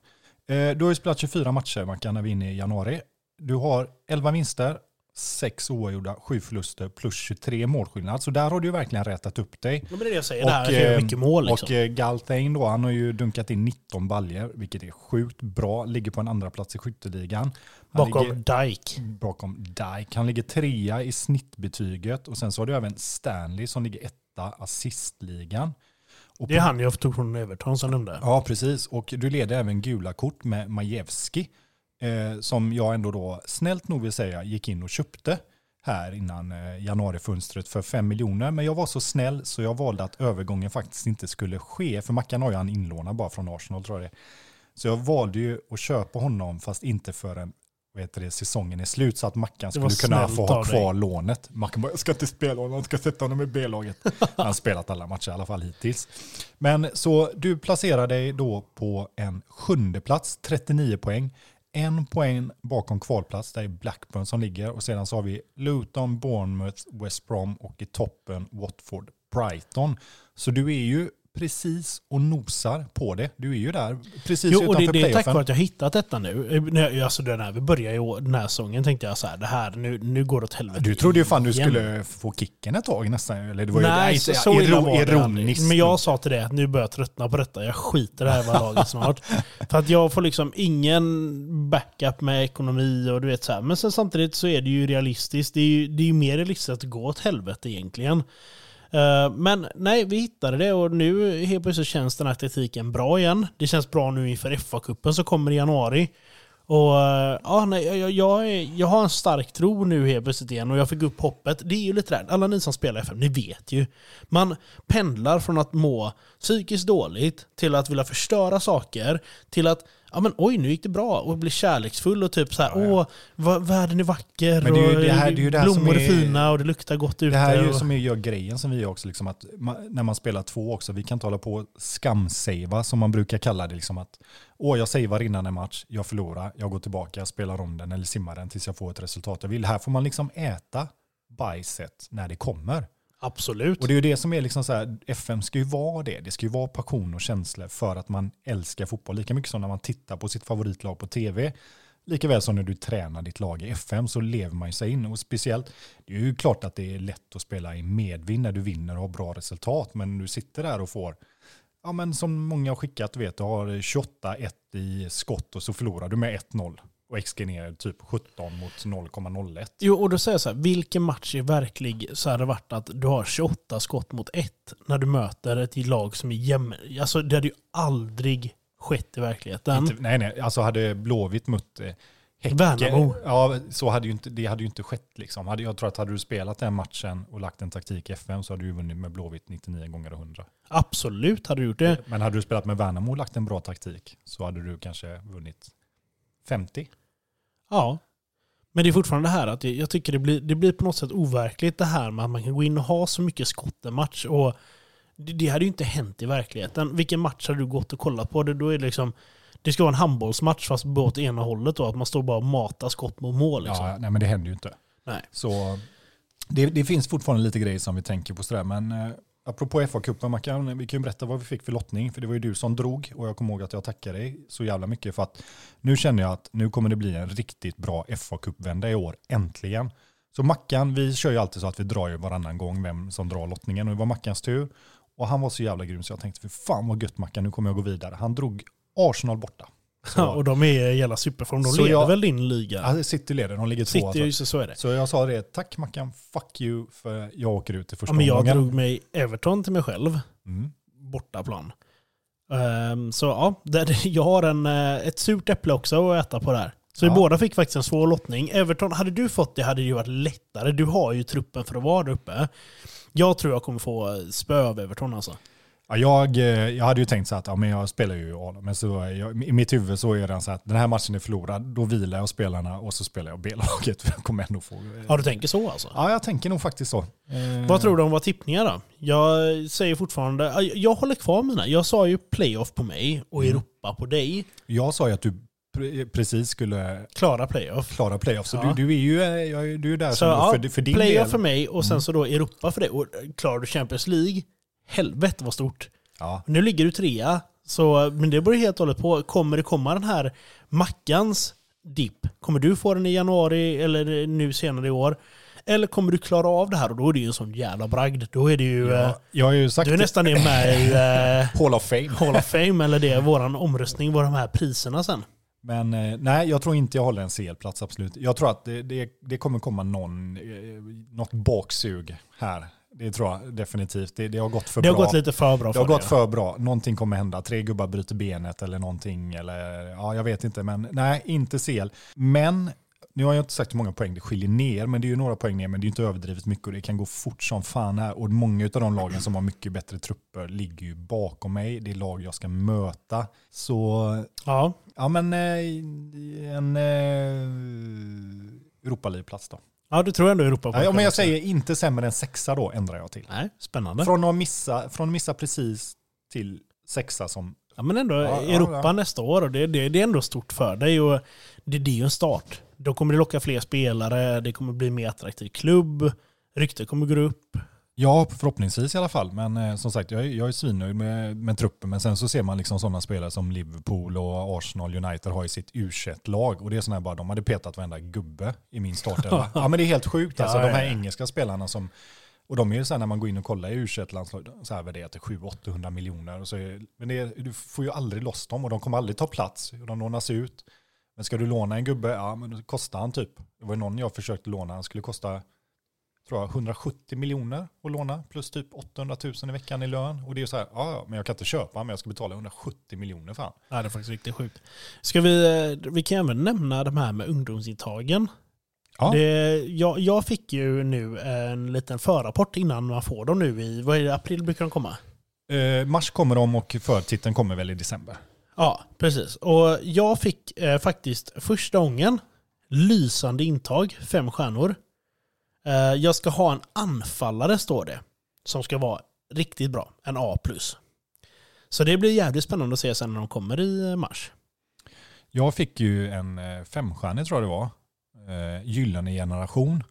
Eh, du har ju spelat 24 matcher, Mackan, när vi är inne i januari. Du har 11 vinster, 6 oavgjorda, 7 förluster plus 23 målskillnad. Så där har du verkligen rätat upp dig. ja, men det är jag säger. det här eh, mycket mål. Liksom. Och eh, Galtain då, han har ju dunkat in 19 baljer, vilket är sjukt bra. Ligger på en andra plats i skytteligan. Han bakom ligger, Dike. bakom Dijk. Han ligger trea i snittbetyget. Och sen så har du även Stanley som ligger etta assistligan. Och Det är han jag tog från Everton som nämnde. Ja, precis. Och du leder även gula kort med Majewski. Eh, som jag ändå då, snällt nog vill säga, gick in och köpte här innan eh, januarifönstret för 5 miljoner. Men jag var så snäll så jag valde att övergången faktiskt inte skulle ske. För Mackan har ju han inlånad bara från Arsenal tror jag det. Så jag valde ju att köpa honom fast inte förrän heter det, säsongen är slut så att Mackan skulle kunna få ha av dig. kvar lånet. Mackan bara, jag ska inte spela honom, jag ska sätta honom i B-laget. Han har spelat alla matcher i alla fall hittills. Men så du placerar dig då på en sjunde plats, 39 poäng. En poäng bakom kvalplats, där är Blackburn som ligger. Och sedan så har vi Luton, Bournemouth, West Brom och i toppen Watford, Brighton. Så du är ju precis och nosar på det. Du är ju där precis Jo, och det, utanför det är tack vare att jag hittat detta nu. Eh, Alltså den här, vi började den här säsongen tänkte jag så här, det här, nu, nu går det åt helvete. Du trodde ju fan du skulle få kicken ett tag nästan. Eller det var ju Nej, inte så, så illa var det aldrig. Men jag sa till det att nu börjar jag tröttna på detta. Jag skiter i det här jävla laget snart. För att jag får liksom ingen backup med ekonomi och du vet så här. Men sen samtidigt så är det ju realistiskt. Det är ju, det är ju mer realistiskt att går åt helvete egentligen. Eh, men nej, vi hittade det och nu helt plötsligt känns den här taktiken bra igen. Det känns bra nu inför FA-cupen som kommer i januari. Och eh, ja, nej, jag, jag, är, jag har en stark tro nu helt plötsligt igen och jag fick upp hoppet. Det är ju lite där, alla ni som spelar FM, ni vet ju. Man pendlar från att må psykiskt dåligt till att vilja förstöra saker till att ja men oj nu gick det bra och bli kärleksfull och typ så här Ja, ja. åh världen är vacker Men det är ju och det här- det är ju det här som blommor är, är- fina och det luktar gott ute. Det här är ju och, som gör grejen som vi gör också, liksom att när man spelar två också, vi kan inte hålla på och skamsavea som man brukar kalla det. Liksom att, Åh, jag savear innan en match, jag förlorar, jag går tillbaka, jag spelar om den eller simmar den tills jag får ett resultat jag vill. Här får man liksom äta bajset när det kommer. Absolut. Och det är ju det som är liksom så här, FM ska ju vara det. Det ska ju vara passion och känslor för att man älskar fotboll. Lika mycket som när man tittar på sitt favoritlag på tv. Likaväl som när du tränar ditt lag i FM så lever man ju sig in. Och speciellt, det är ju klart att det är lätt att spela i medvind när du vinner och har bra resultat. Men du sitter där och får, ja men som många har skickat, du vet, du har 28-1 i skott och så förlorar du med 1-0. Och XG ner typ 17 mot 0,01. Jo, och då säger jag så här, vilken match är verklig så hade det varit att du har 28 skott mot ett när du möter ett lag som är jämn. Alltså det hade ju aldrig skett i verkligheten. Inte, nej, nej, alltså hade Blåvitt mött eh, Häcke, Värnamo. ja, så hade ju inte, det hade ju inte skett. Liksom. Hade, jag tror att hade du spelat den matchen och lagt en taktik i FM så hade du vunnit med Blåvitt 99 gånger 100. Absolut hade du gjort det. Men hade du spelat med Värnamo och lagt en bra taktik så hade du kanske vunnit 50. Ja. Men det är fortfarande det här att jag tycker det blir, det blir på något sätt overkligt det här med att man kan gå in och ha så mycket skott en match. Och det, det hade ju inte hänt i verkligheten. Vilken match hade du gått och kollat på? Det, då är det, liksom, det ska vara en handbollsmatch fast bara åt ena hållet då. Att man står bara och matar skott mot mål. Liksom. Ja, nej men det händer ju inte. Nej. Så det, det finns fortfarande lite grejer som vi tänker på sådär. Men apropå FA-cupen, Mackan, vi kan ju berätta vad vi fick för lottning. För det var ju du som drog och jag kommer ihåg att jag tackade dig så jävla mycket. För att nu känner jag att nu kommer det bli en riktigt bra FA-cupvända i år, äntligen. Så Mackan, vi kör ju alltid så att vi drar ju varannan gång vem som drar lottningen. Och det var Mackans tur. Och han var så jävla grym så jag tänkte, för fan vad gött Mackan, nu kommer jag gå vidare. Han drog Arsenal borta. Ja, och de är i jävla superform. De Så leder jag- väl din liga? ja, City leder, de ligger två. City, Alltså. så är det. Så jag sa det, tack Mackan, fuck you, för jag åker ut i första Ja, men jag omgången. drog mig Everton till mig själv. Mm. bortaplan. Um, så ja, där, jag har en, eh, ett surt äpple också att äta på det här. Så vi Ja. båda fick faktiskt en svår lottning. Everton, hade du fått det hade det ju varit lättare. Du har ju truppen för att vara där uppe. Jag tror jag kommer få spö av Everton alltså. Ja, jag, eh, jag hade ju tänkt så att ja, men jag spelar ju A, men så jag, i mitt huvud så är det så att den här matchen är förlorad, då vilar jag spelarna och så spelar jag B-laget. för Jag kommer ändå få... Ja, du tänker så alltså? Ja, jag tänker nog faktiskt så. Eh, Vad tror du om vad tippningar då? Jag säger fortfarande, ja, jag håller kvar mina. Jag sa ju playoff på mig och Mm. Europa på dig. Jag sa ju att du pre- precis skulle Klara playoff. klara playoff, så Ja. du, du är ju, eh, jag du är där Så ja, för, för din playoff del. för mig och sen Mm. så då Europa för dig. Och klarar du Champions League, helvete vad stort. Ja. Nu ligger du trea, så, men det beror helt och hållet på. Kommer det komma den här Mackans dipp? Kommer du få den i januari eller nu senare i år? Eller kommer du klara av det här? Och då är det ju en sån jävla bragd. Då är det ju... eh, Ja, jag har ju sagt Du är nästan är med i eh, Hall of Fame. Hall of Fame, eller det våran omröstning, vad de här priserna sen. Men eh, nej, jag tror inte jag håller en CL-plats absolut. Jag tror att det, det, det kommer komma någon, eh, något baksug här. Det tror jag definitivt. Det, det har gått för Det har bra. gått lite för bra det har för gått för bra. Någonting kommer hända. Tre gubbar bryter benet eller någonting. Eller, ja, jag vet inte, men nej, inte CL. Men nu har jag inte sagt hur många poäng det skiljer ner, men det är ju några poäng ner, men det är inte överdrivet mycket och det kan gå fort som fan här. Och många av de lagen som har mycket bättre trupper ligger ju bakom mig. Det är lag jag ska möta. Så Ja, Ja, men eh, en eh, Europa League-plats då. Ja, du tror ändå Europa Ja, men jag säger inte sämre än sexa då, ändrar jag till. Nej, spännande. Från att missa, från att missa precis till sexa som... Ja, men ändå Ja, Europa ja. nästa år och det, det, det är ändå stort för dig. Och det, det är ju en start. Då kommer det locka fler spelare, det kommer bli mer attraktiv klubb, ryktet kommer gå upp. Ja, förhoppningsvis i alla fall. Men eh, som sagt, jag är, jag är svinnöjd med, med truppen. Men sen så ser man liksom sådana spelare som Liverpool och Arsenal United har i sitt u lag Och det är sådana här bara, de hade petat varenda gubbe i min startelva. ja men det är helt sjukt alltså. Ja, de här ja, engelska spelarna som och de är ju så här när man går in och kollar i u landslag så här värderat till 700-800 miljoner. Och så är, men är, du får ju aldrig loss dem och de kommer aldrig ta plats. Och de lånas ut. Men ska du låna en gubbe, ja men då kostar han typ. Det var någon jag försökte låna, han skulle kosta tror jag, 170 miljoner att låna plus typ 800 000 i veckan i lön. Och det är så här, ja, men jag kan inte köpa men jag ska betala 170 miljoner för han. Ja, det är faktiskt riktigt sjukt. Ska vi, eh, vi kan även nämna de här med ungdomsintagen. Ja. Det, jag, jag fick ju nu en liten förrapport innan man får dem nu i, vad är det, april brukar de komma? Eh, mars kommer de och förtiteln kommer väl i december. Ja, precis. Och jag fick eh, faktiskt första gången lysande intag, fem stjärnor. Eh, jag ska ha en anfallare, står det, som ska vara riktigt bra. En A+. Så det blir jävligt spännande att se sen när de kommer i eh, mars. Jag fick ju en eh, femstjärnig tror jag det var. Gyllene generation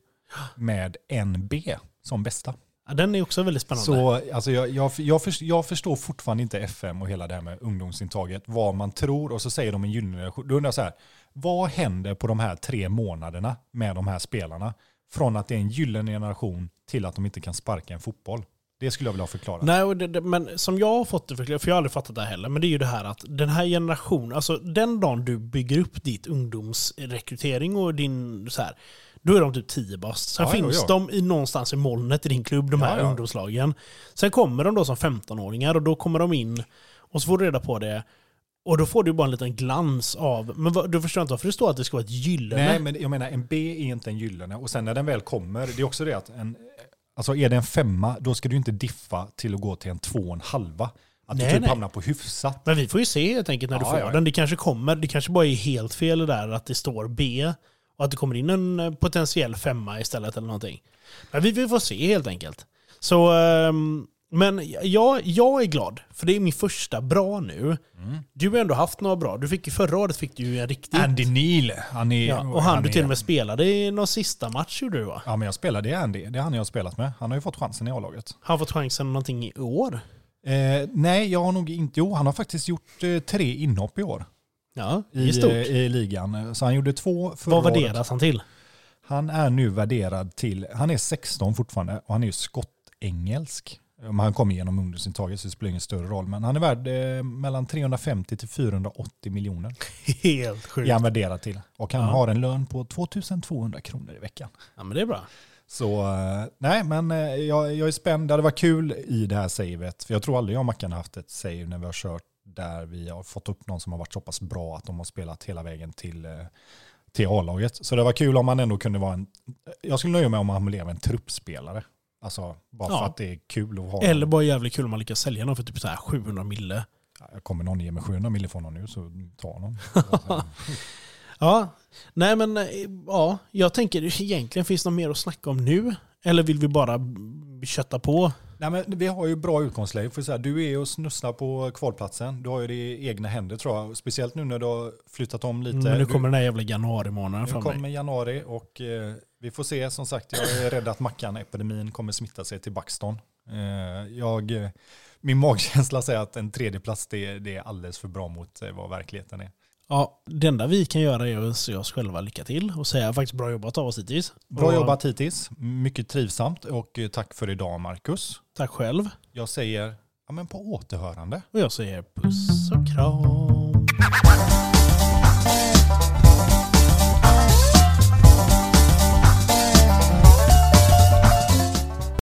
med NB som bästa. Ja, den är också väldigt spännande. Så alltså, jag, jag, jag, förstår, jag förstår fortfarande inte FM och hela det här med ungdomsintaget. Vad man tror och så säger de en gyllene generation. Då undrar jag så här, vad händer på de här tre månaderna med de här spelarna? Från att det är en gyllene generation till att de inte kan sparka en fotboll. Det skulle jag vilja ha förklarat. Nej, det, det, men som jag har fått det förklarat, för jag har aldrig fattat det heller, men det är ju det här att den här generationen, alltså den dagen du bygger upp ditt ungdomsrekrytering och din så här, då är de typ 10 bast. Sen Ja, ja, finns ja. de i någonstans i molnet i din klubb, de här Ja, ja. ungdomslagen. Sen kommer de då som 15-åringar och då kommer de in och så får du reda på det. Och då får du bara en liten glans av, men vad, du förstår inte varför det står att det ska vara ett gyllene. Nej, men jag menar en B är inte en gyllene. Och sen när den väl kommer, det är också det att en, alltså är det en femma, då ska du inte diffa till att gå till en två och en halva. Att Nej, du typ nej. hamnar på hyfsat. Men vi får ju se helt enkelt när du Ja, får ja, ja. den. Det kanske kommer, det kanske bara är helt fel där att det står B och att det kommer in en eh, potentiell femma istället eller någonting. Men vi, vi får se helt enkelt. Så, ehm, men jag, jag är glad, för det är min första bra nu. Mm. Du har ändå haft några bra. Du fick ju förra året fick du ju en riktigt... Andy Neal, han är... ja, och han, du är- till och med spelade i någon sista match gjorde du va? Ja, men jag spelade i Andy. Det är han jag har spelat med. Han har ju fått chansen i A-laget. Har han fått chansen någonting i år? Eh, nej, jag har nog inte... Jo, han har faktiskt gjort eh, tre inhopp i år Ja, i, stort. eh, i ligan. Så han gjorde två förra Vad året. värderas han till? Han är nu värderad till, han är 16 fortfarande och han är ju skottengelsk. Om han kommer genom ungdomsintaget så det spelar ingen större roll. Men han är värd eh, mellan 350 till 480 miljoner. Helt sjukt. Är han värderad till. Och han Ja. har en lön på 2200 kronor i veckan. Ja, men det är bra. Så eh, nej, men eh, jag, jag är spänd. Det hade varit kul i det här savet. För jag tror aldrig jag och Mackan har haft ett save när vi har kört där vi har fått upp någon som har varit så pass bra att de har spelat hela vägen till, eh, till A-laget. Så det var kul om man ändå kunde vara en... Jag skulle nöja mig om han blev en truppspelare. Alltså bara för Ja. att det är kul att ha Eller någon. bara jävligt kul om man lyckas sälja någon för typ så här 700 mille. Ja, Kommer någon ge mig 700 mil från honom nu så ta honom. Ja, nej men eh, ja, jag tänker egentligen finns det något mer att snacka om nu? Eller vill vi bara kötta på? Nej, men vi har ju bra utgångsläge. För så här, du är och snussar på kvalplatsen. Du har ju det i egna händer tror jag. Speciellt nu när du har flyttat om lite. Mm, men nu Du- kommer den här jävla januari-månaden Nu fram mig. kommer januari och eh, vi får se. Som sagt, jag är rädd att Mackan-epidemin kommer smitta sig till Backston. Eh, jag, min magkänsla säger att en tredje plats det, det är alldeles för bra mot eh, vad verkligheten är. Ja, det enda vi kan göra är att önska oss själva lycka till och säga faktiskt bra jobbat av oss hittills. Bra jobbat hittills, mycket trivsamt och eh, tack för idag Marcus. Tack själv. Jag säger ja, men på återhörande. Och jag säger puss och kram.